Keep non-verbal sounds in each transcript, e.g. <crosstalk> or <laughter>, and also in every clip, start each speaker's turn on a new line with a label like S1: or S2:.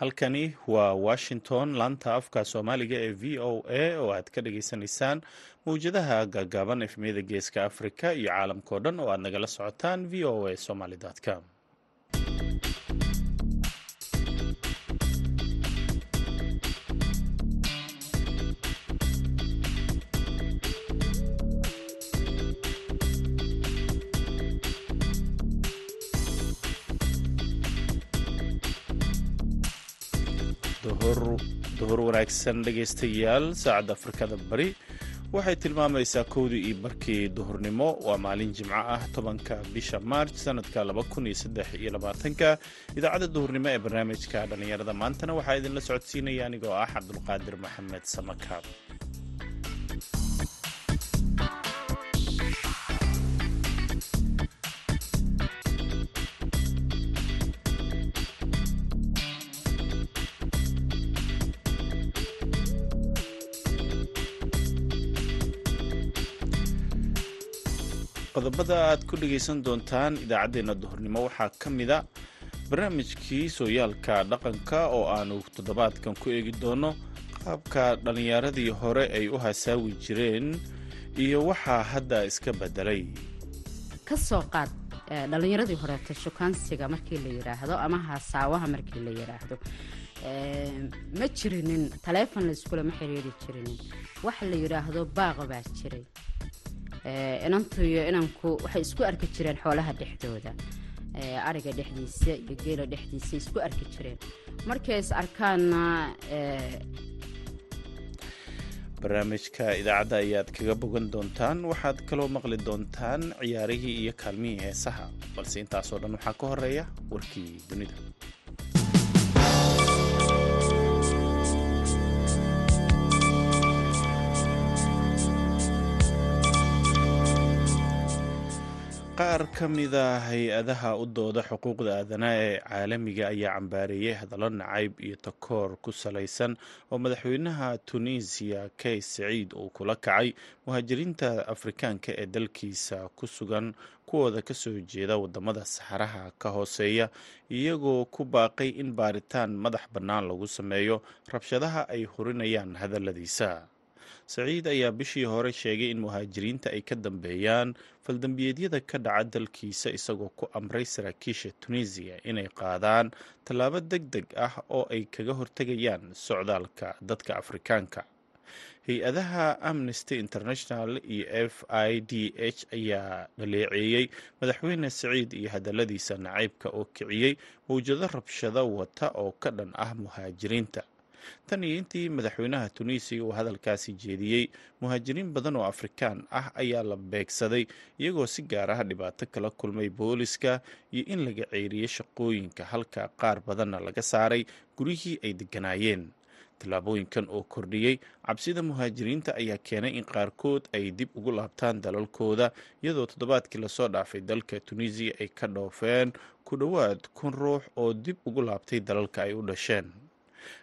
S1: halkani waa washington laanta afka soomaaliga ee v o a oo aad ka dhagaysanaysaan mawjadaha gaagaaban efmiyada geeska africa iyo caalamkao dhan oo aad nagala socotaan v o a somaly com duhur wanaagsan dhegaystayaal saacadda afrikada bari. Waxay tilmaamaysaa kowdii iyo barkii duhurnimo. Waa maalin jimco ah tobanka bisha maarj sanadka labakuniyosaddexiyoabaatanka idaacadda duhurnimo ee barnaamijka dhallinyarada maantana waxaa idinla socodsiinaya anigoo ah cabdulqaadir maxamed samakaab qodobada aad ku dhegaysan doontaan idaacaddeenna duhurnimo. Waxaa ka mida barnaamijkii sooyaalka dhaqanka oo aanu toddobaadkan ku eegi doono qaabka dhallinyaradii hore ay u hasaawi jireen iyo waxaa hadda iska bedelay
S2: ka soo qaad dhallinyaradii horeeta shukaansiga markii la yidhaahdo ama hasaawaha markii la yidhaahdo ma jirinin taleefon layskulama xiriiri jirinin. Waxa la yidhaahdo baaqa baa jiray inantu iyo inanku waxay isku arki jireen xoolaha dhexdooda. Ariga dhexdiisa iyo geela dhexdiisa isku arki jireen. Markay is arkaanna
S1: barnaamijka idaacadda ayaad kaga bogan doontaan waxaad kaloo maqli doontaan ciyaarihii iyo kaalmihii heesaha. Balse intaasoo dhan waxaa ka horreeya warkii dunida qaar ka mida hay'adaha u dooda xuquuqda aadanaha ee caalamiga ayaa cambaareeyey hadallo nacayb iyo takoor ku salaysan oo madaxweynaha tunisiya kay saciid uu kula kacay. Muhaajiriinta afrikaanka ee dalkiisa ku sugan kuwooda ka soo jeeda waddamada saxaraha ka hooseeya iyagoo ku baaqay in baaritaan madax bannaan lagu sameeyo rabshadaha ay hurinayaan hadalladiisa saciid ayaa bishii hore sheegay in muhaajiriinta ay ka dambeeyaan faldambiyeedyada ka dhaca dalkiisa isagoo ku amray saraakiisha tunisiya inay qaadaan tallaabo deg deg ah oo ay kaga hortegayaan socdaalka dadka afrikaanka. Hay'adaha amnesty international iyo f i d h ayaa dhaleeceeyey madaxweyne saciid iyo hadalladiisa nacaybka oo kiciyey mawjado rabshado wata oo ka dhan ah muhaajiriinta tan iyo intii madaxweynaha tunisiya uu hadalkaasi jeediyey muhaajiriin badan oo afrikaan ah ayaa la beegsaday iyagoo si gaar ah dhibaato kala kulmay booliska iyo in laga ceyriyey shaqooyinka halka qaar badanna laga saaray guryihii ay degganaayeen. Tallaabooyinkan oo kordhiyey cabsida muhaajiriinta ayaa keenay in qaarkood ay dib ugu laabtaan dalalkooda iyadoo toddobaadkii la soo dhaafay dalka tunisiya ay ka dhoofeen ku dhowaad kun ruux oo dib ugu laabtay dalalka ay u dhasheen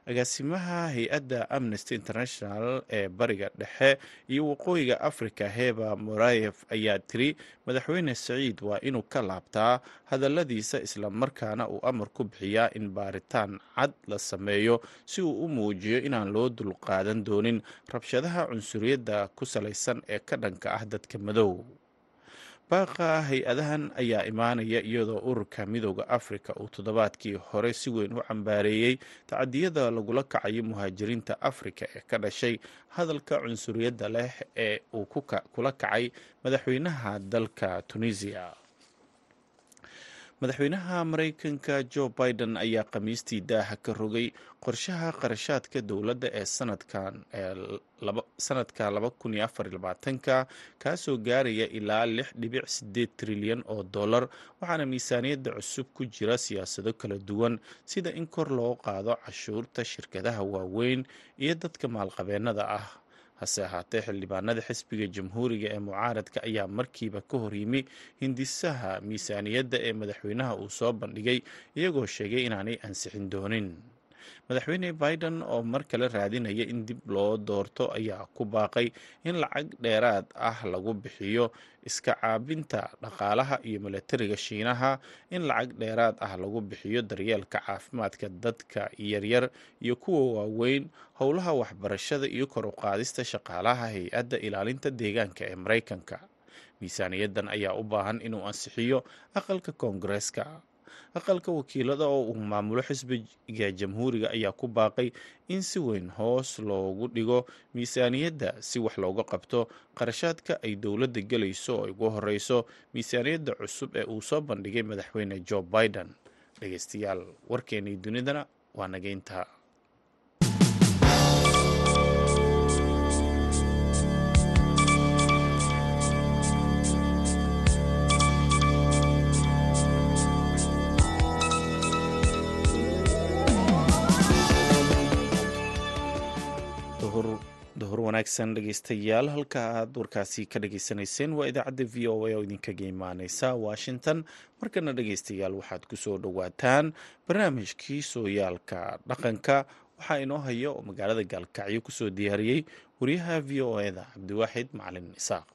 S1: agaasimaha hay'adda amnesty international ee bariga dhexe iyo waqooyiga africa heba morayef ayaa tiri madaxweyne saciid waa inuu ka laabtaa hadalladiisa islamarkaana uu amar ku bixiyaa in baaritaan cad la sameeyo si uu u muujiyo inaan loo dulqaadan doonin rabshadaha cunsuriyadda ku salaysan ee ka dhanka ah dadka madow baaqa hay'adahan ayaa imaanaya iyadoo ururka midooda afrika uu toddobaadkii hore si weyn u cambaareeyey tacadiyada lagula kacayo muhaajiriinta afrika ee ka dhashay hadalka cunsuriyadda leh ee uu kula kacay madaxweynaha dalka tunisiya madaxweynaha maraykanka jo biden ayaa khamiistii daaha ka rogay qorshaha qarashaadka dowladda ee sanadka labakuniyoafarlabaatanka kaasoo gaaraya ilaa lix dhibic sideed trilyan oo dollar waxaana miisaaniyadda cusub ku jira siyaasado kala duwan sida in kor loo qaado cashuurta shirkadaha waaweyn iyo dadka maalqabeennada ah hase ahaatee xildhibaanada xisbiga jamhuuriga ee mucaaradka ayaa markiiba ka hor yimi hindisaha miisaaniyadda ee madaxweynaha uu soo bandhigay iyagoo sheegay inaanay ansixin doonin madaxweyne biden oo mar kale raadinaya in dib loo doorto ayaa ku baaqay in lacag dheeraad ah lagu bixiyo iska caabinta dhaqaalaha iyo milatariga shiinaha in lacag dheeraad ah lagu bixiyo daryeelka caafimaadka dadka yaryar iyo kuwa waaweyn howlaha waxbarashada iyo kor u qaadista shaqaalaha hay'adda ilaalinta deegaanka ee maraykanka. Miisaaniyaddan ayaa u baahan inuu ansixiyo aqalka koongareeska aqalka wakiilada oo uu maamulo xisbiga jamhuuriga ayaa ku baaqay in si weyn hoos loogu dhigo miisaaniyadda si wax looga qabto. Qarashaadka ay dowladda gelayso oo ugu horeyso miisaaniyadda cusub ee uu soo bandhigay madaxweyne jo biden. Dhegeystayaal warkeenii dunidana waa nageynta wanaagsan dhegeystayaal halka aad warkaasi ka dhageysanayseen waa idaacadda v o a oo idinkaga imaaneysa washington. Markana dhegeystayaal waxaad ku soo dhowaataan barnaamijkii sooyaalka dhaqanka. Waxaa inoo haya oo magaalada gaalkacyo ku soo diyaariyey wariyaha v o eda cabdiwaaxid macalin isaaq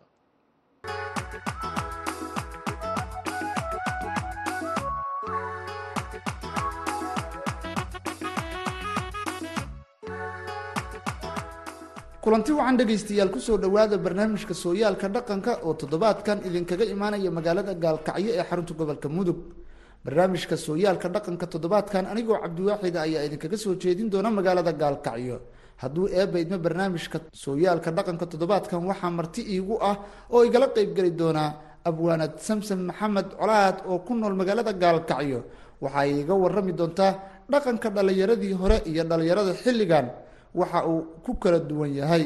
S3: kulanti wacan dhegaystayaal ku soo dhowaada barnaamijka sooyaalka dhaqanka oo toddobaadkan idinkaga imaanaya magaalada gaalkacyo ee xarunta gobolka mudug. Barnaamijka sooyaalka dhaqanka toddobaadkan anigoo cabdiwaaxida ayaa idinkaga soo jeedin doona magaalada gaalkacyo. Hadduu eebba idmo barnaamijka sooyaalka dhaqanka toddobaadkan waxaa marti iigu ah oo igala qeybgeli doonaa abwaanad samsam maxamed colaad oo ku nool magaalada gaalkacyo. Waxaa iiga warami doontaa dhaqanka dhallinyaradii hore iyo dhallinyarada xilligan waxa uu ku kala duwan yahay.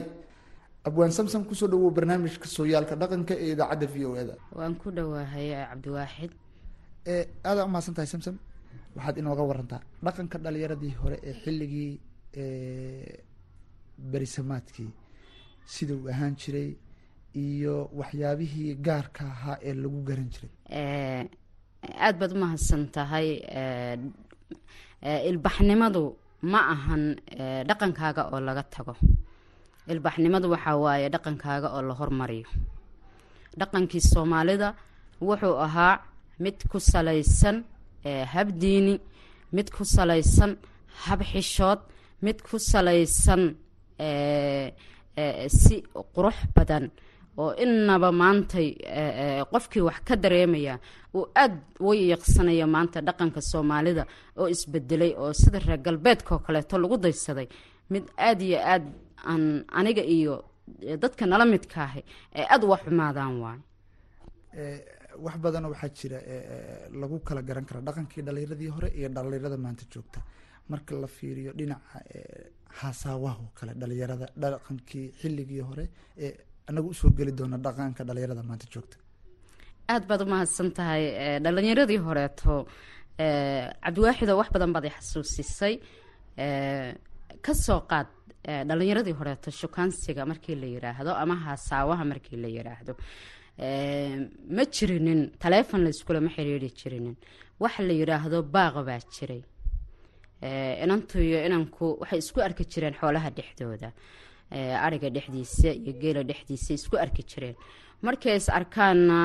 S3: Abwaan samsam ku soo dhawow barnaamijka sooyaalka dhaqanka ee idaacadda v o e da
S2: waan ku dhowaahay cabdiwaaxid
S3: aada umahadsan tahay samsam. Waxaad inooga warantaa dhaqanka dhalinyaradii hore ee xilligii berisamaadkii sida uu ahaan jiray iyo waxyaabihii gaarka ahaa ee lagu garan jiray.
S2: Aada baad umahadsan tahay ilbaxnimadu ma ahan dhaqankaaga oo laga tago. Ilbaxnimadu waxaa waaye dhaqankaaga oo la hormariyo. Dhaqankii soomaalida wuxuu ahaa mid ku salaysan hab diini mid ku salaysan hab xishood mid ku salaysan si qurux badan oo inaba maantay qofkii wax ka dareemaya uu aada way yaqsanaya maanta dhaqanka soomaalida oo isbedelay oo sida reer galbeedkaoo kaleeto lagu daysaday mid aada iyo aada aan aniga iyo dadka nala midka ahi ee aada uga xumaadaan waayo
S3: wax badanoo waxaa jira lagu kala garan kara dhaqankii dhalinyaradii hore iyo dhalinyarada maanta joogta. Marka la fiiriyo dhinaca haasaawaha oo kale dhalinyarada dhaqankii xilligii hore ee anagu u soo geli doona dhaqanka dhalinyarada maanta joogta.
S2: Aada baad umahadsan tahay dhalinyaradii horeeto cabdiwaaxido wax badan baad i xasuusisay. Kasoo qaad dhalinyaradii horeeto shukaansiga markii la yiraahdo ama haasaawaha markii la yiraahdo. Ma jirinin taleefon layskulama xiriiri jirinin. Waxa la yiraahdo baaqa baa jiray. Inantu iyo inanku waxay isku arki jireen xoolaha dhexdooda ariga dhexdiisa iyo geela dhexdiisa isku arki jireen. Markay is arkaanna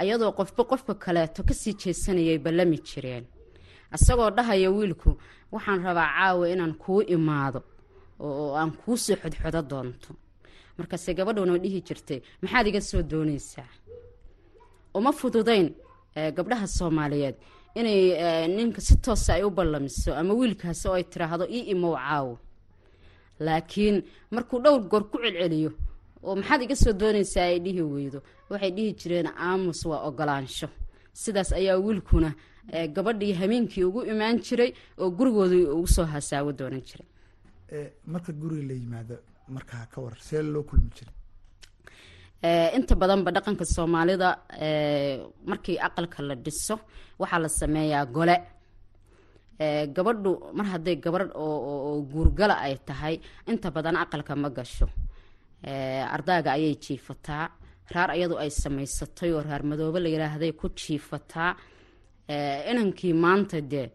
S2: ayadoo qofba qofka kaleeto ka sii jeesanayay ballami jireen. Isagoo dhahaya wiilku waxaan rabaa caawa inaan kuu imaado oo aan kuu xodxodo doonto. Markaase gabadhuna dhihi jirtay maxaad iga soo doonaysaa? Uma fududayn gabdhaha soomaaliyeed inay ninka si toosa ay u ballamiso ama wiilkaasi oo tiraahdo ii imow caawo laakiin markuu dhowr goor ku celceliyo oo maxaad iga soo doonaysaa ay dhihi weydo waxay dhihi jireen aamus waa ogolaansho. Sidaas ayaa wiilkuna gabadhii hameenkii ugu imaan jiray oo gurigoodii ugu soo hasaawo doonan jiray.
S3: Marka guriga la yimaado markaa ka war see loo kulmi jiray?
S2: Inta badanba dhaqanka soomaalida markii aqalka la dhiso waxaa la sameeyaa gole gabadhu mar hadday gabadh guurgala ay tahay inta badan aqalka ma gasho. Ardaaga ayay jiifataa. Raar iyadu ay samaysatay oo raar madoobe la yiraahday ku jiifataa. Inankii maanta dee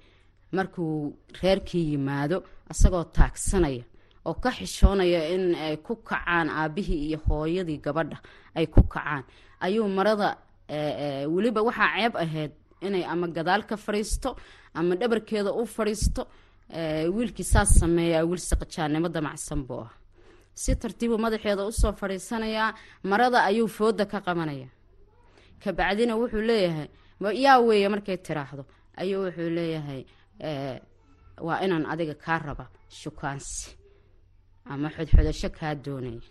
S2: markuu reerkii yimaado isagoo taagsanaya oo ka xishoonaya in ay ku kacaan aabihii iyo hooyadii gabadha ay ku kacaan. Ayuu marada weliba waxaa ceeb ahayd inay ama gadaal ka fadhiisto ama dhabarkeeda u fadhiisto wiilkii saas sameeyaa wiil saqajaannimo damacsan buu ah si tartiibu madaxeeda u soo fadhiisanayaa marada ayuu fooda ka qabanaya. Kabacdina wuxuu leeyahay yaa weeye markay tiraahdo? Ayuu wuxuu leeyahay waa inaan adiga kaa raba shukaansi ama xodxodasho kaa doonaya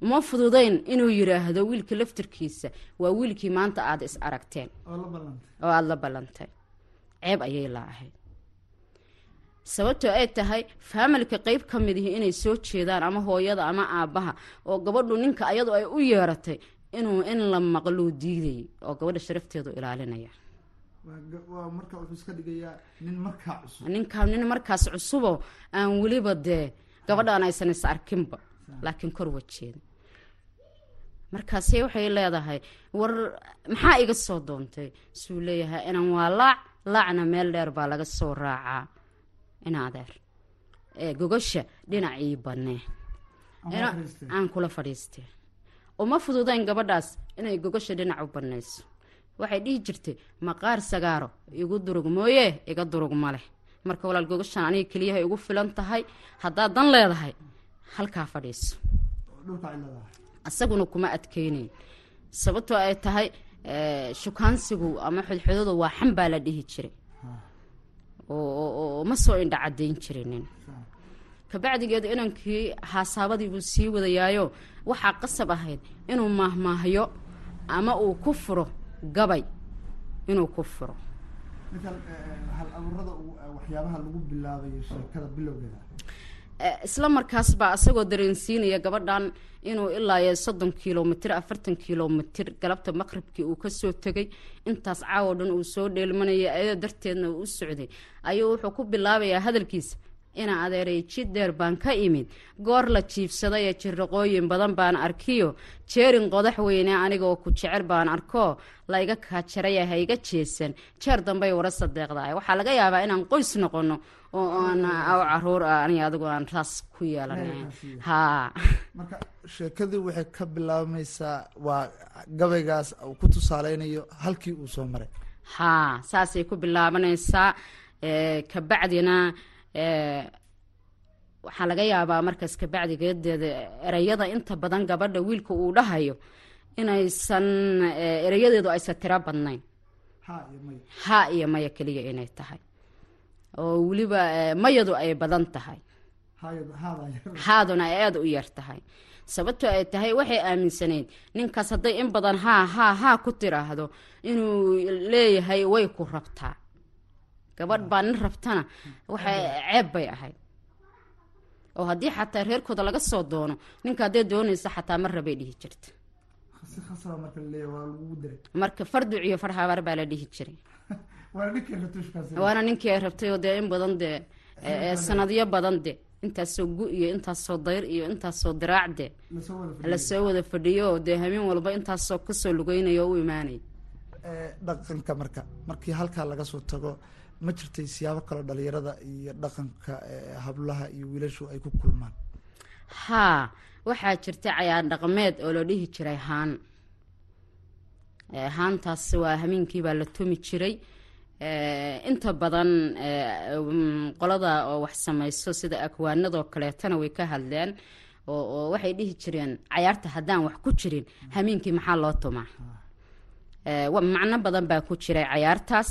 S2: ma fududayn inuu yiraahdo wiilka laftirkiisa? Waa wiilkii maanta aada is aragteen. Oo aada la ballantay ceeb ayay la ahayd sababtoo ay tahay faamilka qeyb ka mid ihi inay soo jeedaan ama hooyada ama aabbaha oo gabadhu ninka ayadu ay u yeeratay inuu in la maqluu diidayay oo gabadha sharafteedu ilaalinaya. Ninkaa nin markaas cusubo aan weliba dee gabadhaan aysan is arkinba laakiin kor wajeeda markaase waxay leedahay war maxaa iga soo doontay? Suu leeyahay inan waa laac laacna meel dheer baa laga soo raacaa. Ina adeer gogasha dhinacii banee aan kula fadhiistee uma fududayn gabadhaas inay gogasha dhinac u banayso waxay dhihi jirtay maqaar sagaaro igu durug mooye iga durug ma leh. Marka walaal gogashaan aniga keliyahay ugu filan tahay haddaad dan leedahay halkaa fadhiiso isaguna kuma adkeynayn sababtoo ay tahay shukaansigu ama xodxodadu waa xan baa la dhihi jiray. Oo ma soo indha cadayn jirinin. Kabacdigeedu inankii haasaabadii buu sii wadayaayo waxaa qasab ahayd inuu maahmaahyo ama uu ku furo gabay. Inuu ku furo.
S3: Hal abuurada waxyaabaha lagu bilaabayo sheekada bilowgeeda
S2: isla markaas baa isagoo dareensiinaya gabadhan inuu ilaayo soddon kilomitr afartan kilomitr galabta maqribkii uu ka soo tegay. Intaas caawo dhan uu soo dheelmanayay ayadoo darteedna uu u socday. Ayuu wuxuu ku bilaabayaa hadalkiisa inaa adeeray jid dheer baan ka imid. Goor la jiibsaday ee jirraqooyin badan baan arkiyo. Jeerin qodax weyne anigoo ku jecel baan arkoo layga kaajaraya ha iga jeesan. Jeer dambey wara sadeeqdaay waxaa laga yaabaa inaan qoys noqono oo aan aw carruur ah ani adigu aan taas ku yeelanay. Haa.
S3: Marka sheekadii waxay ka bilaabmaysaa waa gabaygaas uu ku tusaaleynayo halkii uu soo maray.
S2: Haa saasay ku bilaabanaysaa kabacdina waxaa laga yaabaa markaas kabacdigeedeeda ereyada inta badan gabadha wiilka uu dhahayo inaysan ereyadeedu aysan tiro badnayn. Ha iyo maya keliya inay tahay oo weliba mayadu ay badan tahay. Haaduna ay aada u yar tahay. Sababtoo ay tahay waxay aaminsaneyd ninkaas hadday in badan haa haa haa ku tiraahdo inuu leeyahay way ku rabtaa. Gabadh baa nin rabtana waxay ceeb bay ahayd. Oo haddii xataa reerkooda laga soo doono ninka hadday doonaysa xataa mar rabay dhihi jirta marka farduc iyo farhabaar baa la dhihi jiray waana ninkii ay rabtay oo dee in badan dee sanadyo badan de intaasoo gu iyo intaasoo dayr iyo intaasoo diraac de la soo wada fadhiyo. Oo dee habeen walba intaasoo ka soo lugeynayo oo u imaanay.
S3: Dhaqanka marka markii halkaa laga soo tago ma jirtay siyaabo kaloo dhalinyarada iyo dhaqanka hablaha iyo wiilashu ay ku kulmaan.
S2: Haa waxaa jirta cayaar dhaqameed oo la dhihi jiray haan. Haantaas waa hameenkii baa la tumi jiray inta badan qolada oo wax samayso sida akwaanadoo kaleetana way ka hadleen oo waxay dhihi jireen cayaarta haddaan wax ku jirin hameenkii maxaa loo tumaa? Macno badan baa ku jiray cayaartaas.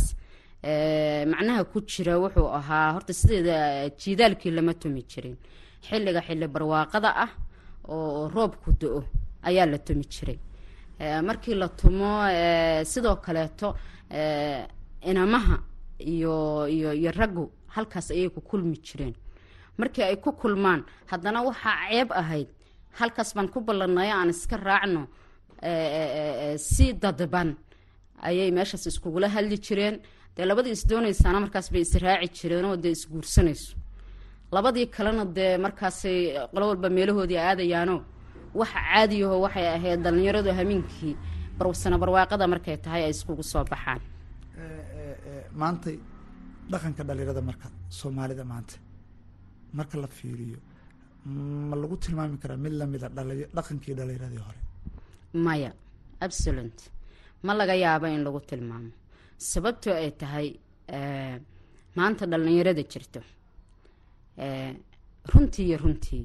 S2: Macnaha ku jira wuxuu ahaa horta sideeda jiidaalkii lama tumi jirin. Xilliga xilli barwaaqada ah oo roobku do-o ayaa la tumi jiray. Markii la tumo sidoo kaleeto inamaha iyo iyo iyo raggu halkaas ayay ku kulmi jireen. Markii ay ku kulmaan haddana waxaa ceeb ahayd halkaas baan ku ballanay aan iska raacno si dadban ayay meeshaas iskugula hadli jireen. Dee labadii isdoonaysaana markaas bay israaci jireen oo dee isguursanayso labadii kalena dee markaasay qolo walba meelahoodii aadayaano waxa caadiyaho waxay ahayd dhallinyaradu hameenkii barwsano barwaaqada markay tahay ay iskugu soo baxaan
S3: maantay dhaqanka dhalinyarada marka soomaalida maanta. Marka la fiiriyo ma lagu tilmaami karaa mid lamida dhali- dhaqankii dhalinyaradii hore?
S2: Maya absolent ma laga yaabo in lagu tilmaamo. Sababtoo ay tahay eh, maanta dhallinyarada jirto. Eh, runtii iyo runtii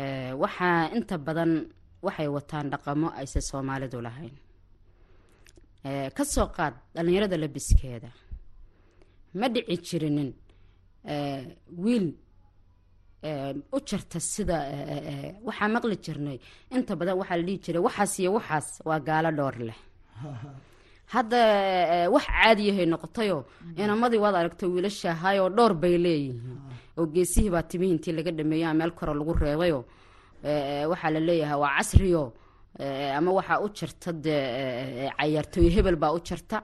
S2: eh, waxaa inta badan waxay wataan dhaqamo aysan soomaalidu lahayn Ka soo qaad dhallinyarada labiskeeda ma dhici jirinin wiil u jarta sida waxaa maqli jirnay. Inta badan waxaa la dhihi jiray waxaas iyo waxaas waa gaalo dhowr leh. <laughs> Hadda wax caadiyahay noqotayoo inamadii waad aragto wiilasha ahaayoo dhowr bay leeyihiin. Oo geesihii baa timihii intii laga dhameeya meel kore lagu reebayoo. Eh, waxaa la leeyahay waa casriyo ama waxaa u jirta dee eh, cayaartooy hebel baa u jirta.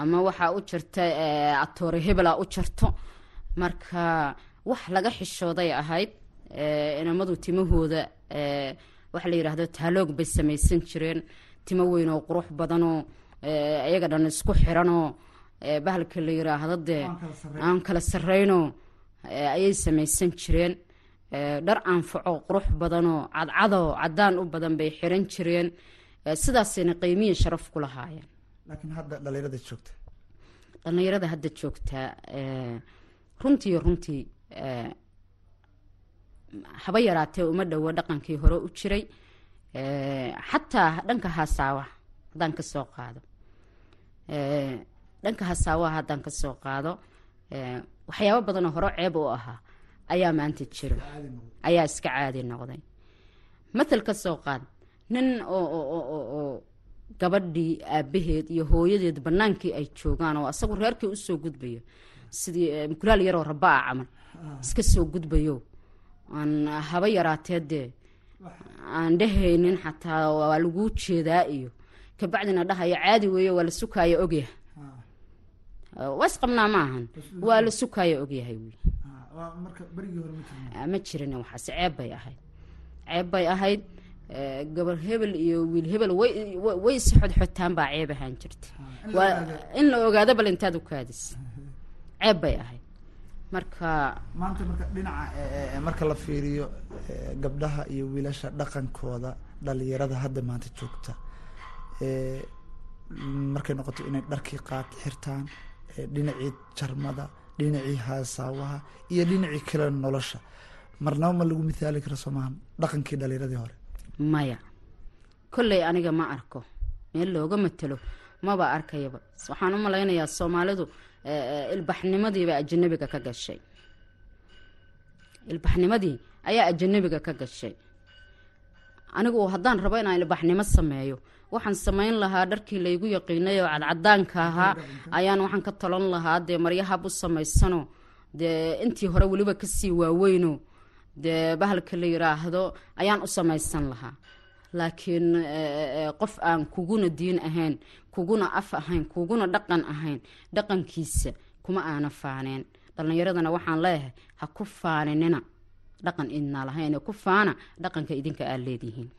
S2: Ama waxaa u jirta eh, atoore hebelaa u jirto. Marka wax laga xishooday ahayd eh, inamadu timahooda eh, waxa la yidhaahdo taaloog bay samaysan jireen. Timo weyn oo qurux badanoo eh, iyaga dhan isku xiranoo eh, bahalka la yidhaahdo dee aan kala sarreynoo eh, ayay samaysan jireen. eh, dhar anfaco qurux badanoo cadcadoo cadaan u badan bay xiran jireen. Eh, sidaasayna qiimiyi sharaf ku lahaayeen.
S3: Laakiin hadda dhalinyarada joogta?
S2: Dhallinyarada hadda joogtaa eh, runtii runtii eh, haba yaraatee uma dhowo dhaqankii hore u jiray. Eh, xataa dhanka hasaawa haddaan ka soo qaado. Eh, dhanka hasaawaha haddaan ka soo qaado eh, waxyaabo badanoo hore ceeb u ahaa ayaa maanta jiro. Ayaa iska caadi noqday. Mathal ka soo qaad. Nin oo gabadhii aabaheed iyo hooyadeed bannaankii ay joogaan oo asagu reerkii u soo gudbayo. Sidii eh, mukulaal yaroo rabaa camal. Iska soo gudbayo. Aan haba yaraatee dee. Aan dhehaynin xataa waa laguu jeedaa iyo. Kabacdina dhahaya caadi weeye waa la sukaaya ogyahay waa isqabnaa ma ahan. Waa la sukaaya ogyahay wiil
S3: ma
S2: jirin waxaas ceeb bay ahayd. Ceeb bay ahayd gabar hebel iyo wiil hebel way is xodxotaan baa ceeb ahaan jirta waa in la ogaado bal intaad u kaadis ceeb bay ahayd. Marka
S3: maanta marka dhinaca marka la fiiriyo gabdhaha iyo wiilasha dhaqankooda dhalinyarada hadda maanta joogta markay noqoto inay dharkii qaat xirtaan dhinacii jarmada dhinacii haasaawaha iyo dhinacii kale nolosha. Marnaba ma lagu mithaali karo soomahan dhaqankii dhalinyaradii hore.
S2: Maya kolley aniga ma arko. Meel looga matelo maba arkayaba. Waxaan u malaynayaa soomaalidu ilbaxnimadiiba ajanabiga ka gashay. Ilbaxnimadii ayaa ajanabiga ka gashay anigu haddaan rabo inaan ilbaxnimo sameeyo waxaan samayn lahaa dharkii laygu yaqiinay oo cadcadaanka ahaa. Ayaan waxaan ka talan lahaa dee maryahab u samaysano? Dee intii hore weliba ka sii waaweyno? Dee bahalka la yiraahdo? Ayaan u samaysan lahaa. Laakiin eh, eh, qof aan kuguna diin ahayn kuguna af ahayn kuguna dhaqan ahayn dhaqankiisa kuma aana faaneen. Dhallinyaradana waxaan leeyahay ha ku faaninina dhaqan idnaa lahayn ku faana dhaqanka idinka aad leedihiin.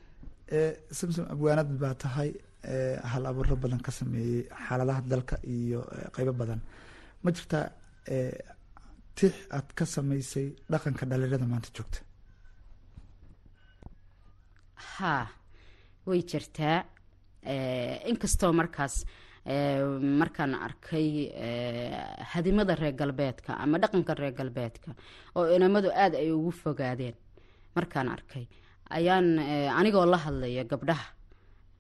S3: Eh, samsom abwaanad baa tahay eh, hal abuuro badan ka sameeyey xaaladaha dalka iyo eh, qeybo badan. Ma jirtaa tix aad ka samaysay dhaqanka dhalinyarada maanta joogta?
S2: Haa way jirtaa. Inkastoo markaas markaan arkay hadimada reer galbeedka ama dhaqanka reer galbeedka oo inamadu aada ay ugu fogaadeen markaan arkay ayaan anigoo la hadlaya gabdhaha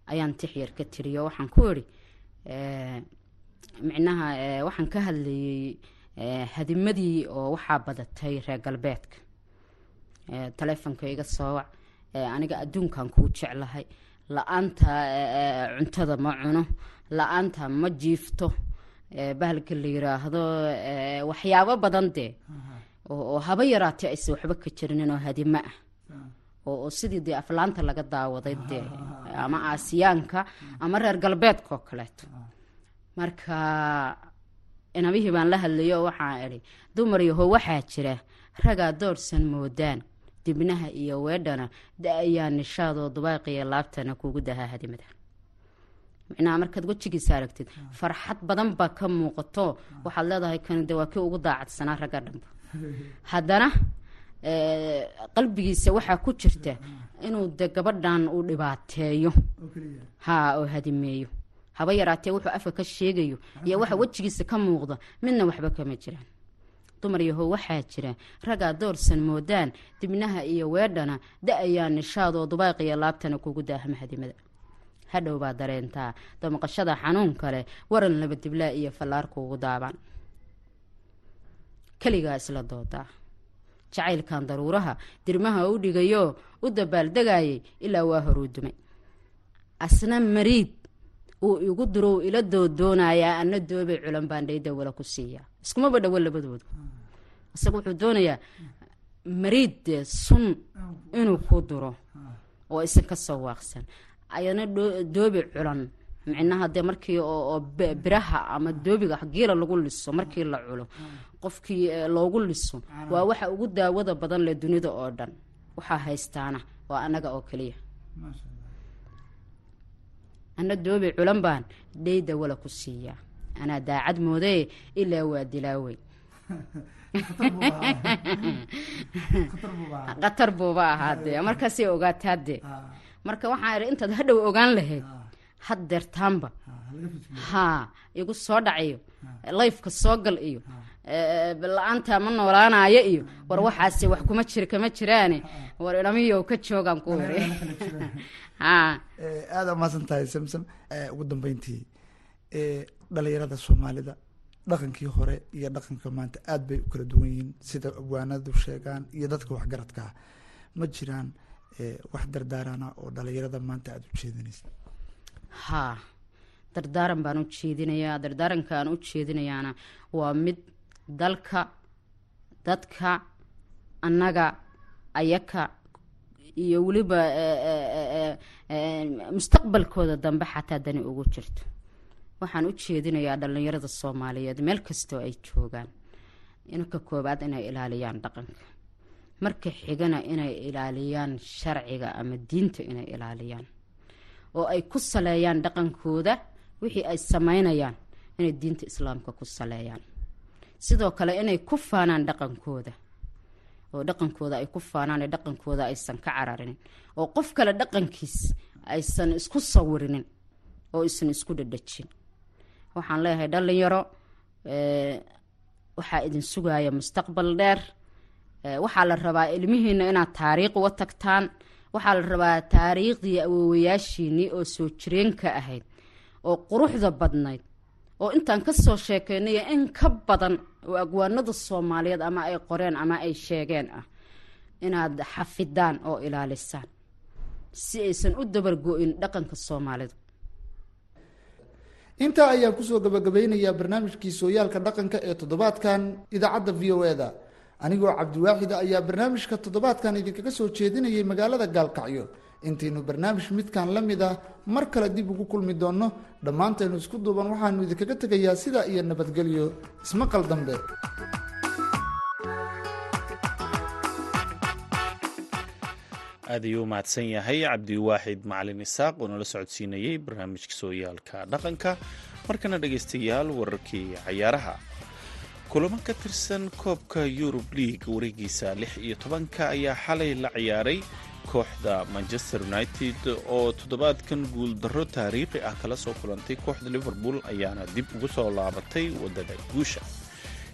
S2: ayaan tix yar ka tiriyo waxaan ku idhi eh, micnaha waxaan ka hadlayey hadimadii oo waxaa badatay reer galbeedka. Taleefonka iga soo wac Eh, aniga adduunkan kuu jeclahay la'aanta cuntada ma cuno la'aanta ma jiifto bahalka la yiraahdo waxyaabo badan dee oo haba yaraatee aysa waxba ka jirinin oo hadimo ah oo sidii dee aflaanta laga daawaday dee ama aasiyaanka ama reer galbeedka oo kaleeto marka inabihii baan la hadlayo oo waxaan idhi dumar yaho waxaa jira ragaa doorsan moodaan dibnaha iyo weedhana da'ayaa nishaadoo dubaaqiyo laabtana kugu dahaa hadimada micnaha markaad wejigiisa aragtid farxad badan baa ka muuqato. Waxaad leedahay kani de waa kii ugu daacadsanaa ragga dhanba <laughs> haddana qalbigiisa waxaa ku jirta inuu de gabadhan uu dhibaateeyo. Ha oo hadimeeyo. Haba yaraatee wuxuu afka ka sheegayo iyo waxa wejigiisa ka muuqda midna waxba kama jiraan dumar yahow waxaa jira raggaa doorsan moodaan dibnaha iyo weedhana da'ayaa nishaadoo dubaaqiyo laabtana kugu daahama hadimada hadhow baa dareentaa damaqashada xanuun kale waran laba diblaa iyo fallaar kuugu daabaan keligaa isla doodaa jacaylkan daruuraha dirmaha u dhigayo u dabaaldegayay ilaa waa horuu dumay. Asna mariid uu igu dirow ila doodoonayaa ana doobay culan baan dhayda wala ku siiyaa iskumaba dhawo labadooda isaga wuxuu doonayaa mariid dee sun inuu ku duro oo isan ka soo waaqsan ayana doobi culan micnaha dee markii oo biraha ama doobiga giila lagu liso markii la culo qofkii loogu liso waa waxa ugu daawada badan leh dunida oo dhan. Waxaa haystaana waa anaga oo keliya. Ana doobi culan baan dhayda wala ku siiyaa anaa daacad moodaye ilaa waa dilaawey khatar buuba ahaadee markaasay ogaataadee marka waxaan idhi intaad hadhow ogaan lahayd haddeertaanba haa igu soo dhacayo layfka soo gal iyo la'aanta ma noolaanayo iyo war waxaase wax kuma jir kama jiraane war idhamiyow ka joogaan ku iri
S3: aada umaasan tahay samsam ugu dambeyntii dhalinyarada soomaalida dhaqankii hore iyo dhaqanka maanta aada bay u kala duwan yihiin. Sida abwaanadu sheegaan iyo dadka waxgaradka ah. Ma jiraan wax dardaarana oo dhalinyarada maanta aada u jeedinaysa
S2: haa dardaaran baan u jeedinayaa dardaaranka aan u jeedinayaana waa mid dalka dadka annaga ayaka iyo weliba mustaqbalkooda dambe xataa dani ugu jirto. Waxaan u jeedinayaa dhalinyarada soomaaliyeed meel kastoo ay joogaan. Inka koobaad inay ilaaliyaan dhaqanka marka xigana inay ilaaliyaan sharciga ama diinta inay ilaaliyaan oo ay ku saleeyaan dhaqankooda wixii ay sameynayaan inay diinta islaamka ku saleeyaan. Sidoo kale inay ku faanaan dhaqankooda oo dhaqankooda ay ku faanaan ee dhaqankooda aysan ka cararinin oo qof kale dhaqankiis aysan isku sawirinin oo aysan isku dhadhajin. Waxaan leeyahay dhalinyaro waxaa idin sugaaya mustaqbal dheer waxaa la rabaa ilmihiina inaad taariikh uga tagtaan. Waxaa la rabaa taariikhdii awoowayaashiinii oo soo jireenka ahayd oo quruxda badnayd oo intaan ka soo sheekeynay in ka badan oo agwaanada soomaaliyeed ama ay qoreen ama ay sheegeen ah inaad xafidaan oo ilaalisaan si aysan u dabargo-in dhaqanka soomaalida
S3: intaa ayaan ku soo gabagabeynayaa barnaamijkii sooyaalka dhaqanka ee toddobaadkan idaacadda v o e da anigoo cabdiwaaxida ayaa barnaamijka toddobaadkan idinkaga soo jeedinayay magaalada gaalkacyo. Intaynu barnaamij midkan la mid ah mar kale dib ugu kulmi doonno. Dhammaantaynu isku duuban waxaanu idinkaga tegayaa sidaa iyo nabadgelyo. Ismaqal dambe
S1: aad ayuu u yahay cabdiwaaxid macalin isaaq oo nala socodsiinayey barnaamijka sooyaalka dhaqanka. Markana dhegaystayaal wararkii cayaaraha kulamo ka tirsan koobka yurub league wareegiisa lix iyo tobanka ayaa xalay la ciyaaray kooxda manchester united oo toddobaadkan guuldarro taariikhi ah kala soo kulantay. Kooxda liverpool ayaana dib ugu soo laabatay waddada guusha.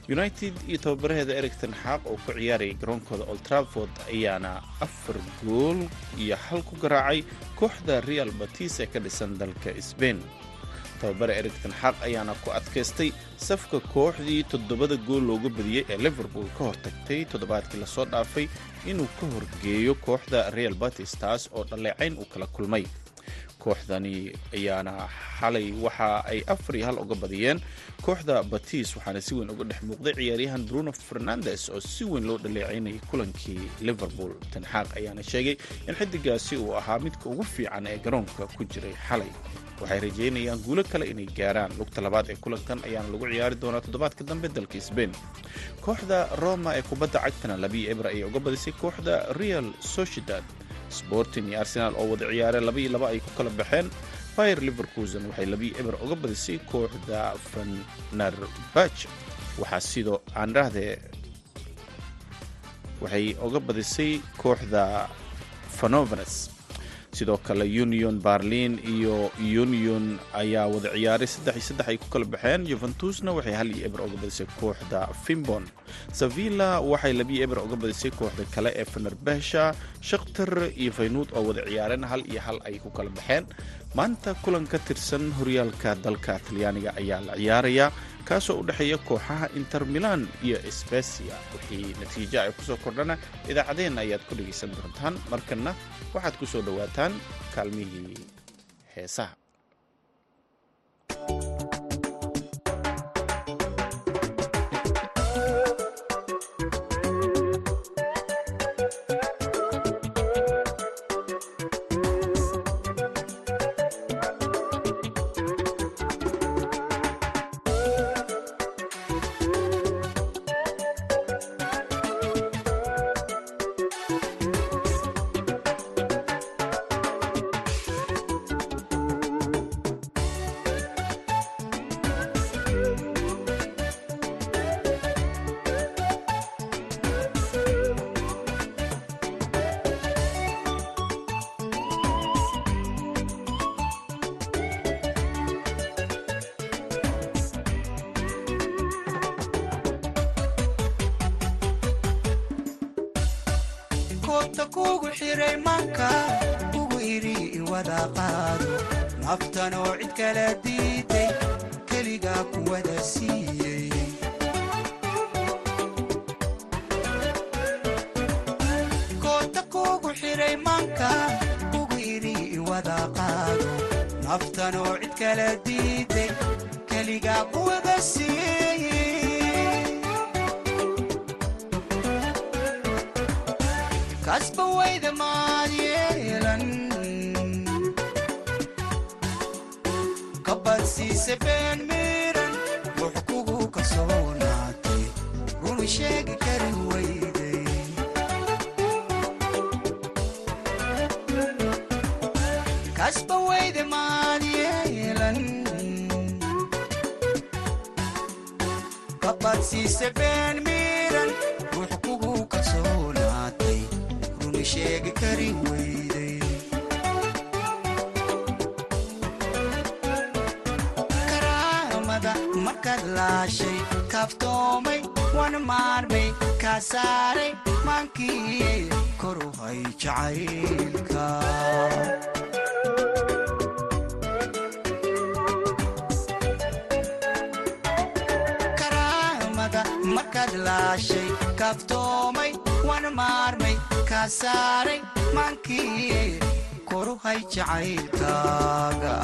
S1: United iyo tababaraheeda ericton xaaq oo ku ciyaarayay garoonkooda old traford ayaana afar gool iyo xal ku garaacay kooxda real batis ee ka dhisan dalka sbain tababare ericton xaaq ayaana ku adkaystay safka kooxdii toddobada gool looga badiyey ee liverpool ka hortagtay toddobaadkii la soo dhaafay inuu ka horgeeyo kooxda real batis taas oo dhaleecayn uu kala kulmay. Kooxdani ayaana xalay waxa ay afar iyo hal uga badiyeen. Kooxda batis waxaana si weyn uga dhex muuqday ciyaaryahan bruno fernandes oo si weyn loo dhaleecaynayay kulankii liverpool. Tanxaaq ayaana sheegay in xidigaasi uu ahaa midka ugu fiican ee garoonka ku jiray xalay waxay rajeynayaan guulo kale inay gaaraan. Lugta labaad ee kulankan ayaana lagu ciyaari doonaa toddobaadka dambe dalka sbain kooxda roma ee kubadda cagtana labiyo ebra ayay uga badisay kooxda real sociedad. Sporting iyo arsenaal oo wada ciyaareen laba iyo laba ay ku kala baxeen. Bayer liverkusen waxay labii eber uga badisay kooxda fenerbach waxaa sidoo aan dhahdee waxay uga badisay kooxda fanovenes sidoo kale union berlin iyo union ayaa wada ciyaaray saddex iyo saddex ay ku kala baxeen. Juventusna waxay hal iyo eber uga badisay kooxda fimbon sevilla waxay labiyo eber uga badisay kooxda kale ee fenerbahsha shakhtar iyo faynuud oo wada ciyaareen hal iyo hal ay ku kala baxeen. Maanta kulan ka tirsan horyaalka dalka talyaaniga ayaa la ciyaarayaa kaasoo u dhexeeya kooxaha inter milan iyo sbesia wixii natiijo ay ku soo kordhana idaacadeenna ayaad ku dhegaysan doontaan. Markanna waxaad ku soo dhowaataan kaalmihii heesaha
S4: koobta kugu xiray manka ugu idhi iwada qaado. Naftanoo cid kala diiday keligaa kuwada siiyey. Koobta kugu xiray manka ugu idhi iwada qaado. Naftanoo cid kala diiday keligaa kuwada siiyey kabadsiise been miran wux kugu kalsoonaatay runu sheegi kari wayday kaaftoomay wan maarmay kaa saaray maankii koru hay jacaylka markaad laashay kaaftoomay wan maarmay kaa saaray maankii koru jacaylkaaga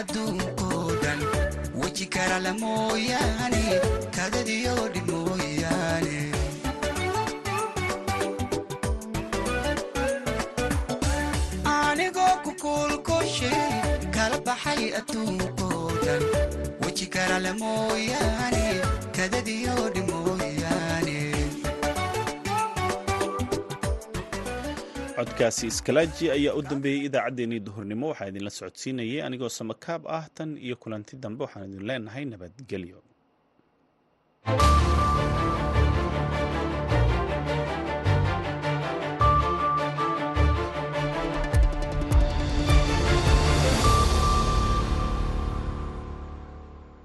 S4: adduunkoo dhan weji karala mooyaane kadadiyo dhib mooyaane. Anigoo ku kuulkushay kala baxay adduunkoo weji karala mooyaane kadadiyo dhib mooyaane
S1: codkaasi iskalaaji ayaa u dambeeyey idaacaddeenii duhurnimo. Waxaa idinla socodsiinayay anigoo samakaab ah tan iyo kulanti dambe. Waxaan idin leenahay nabadgelyo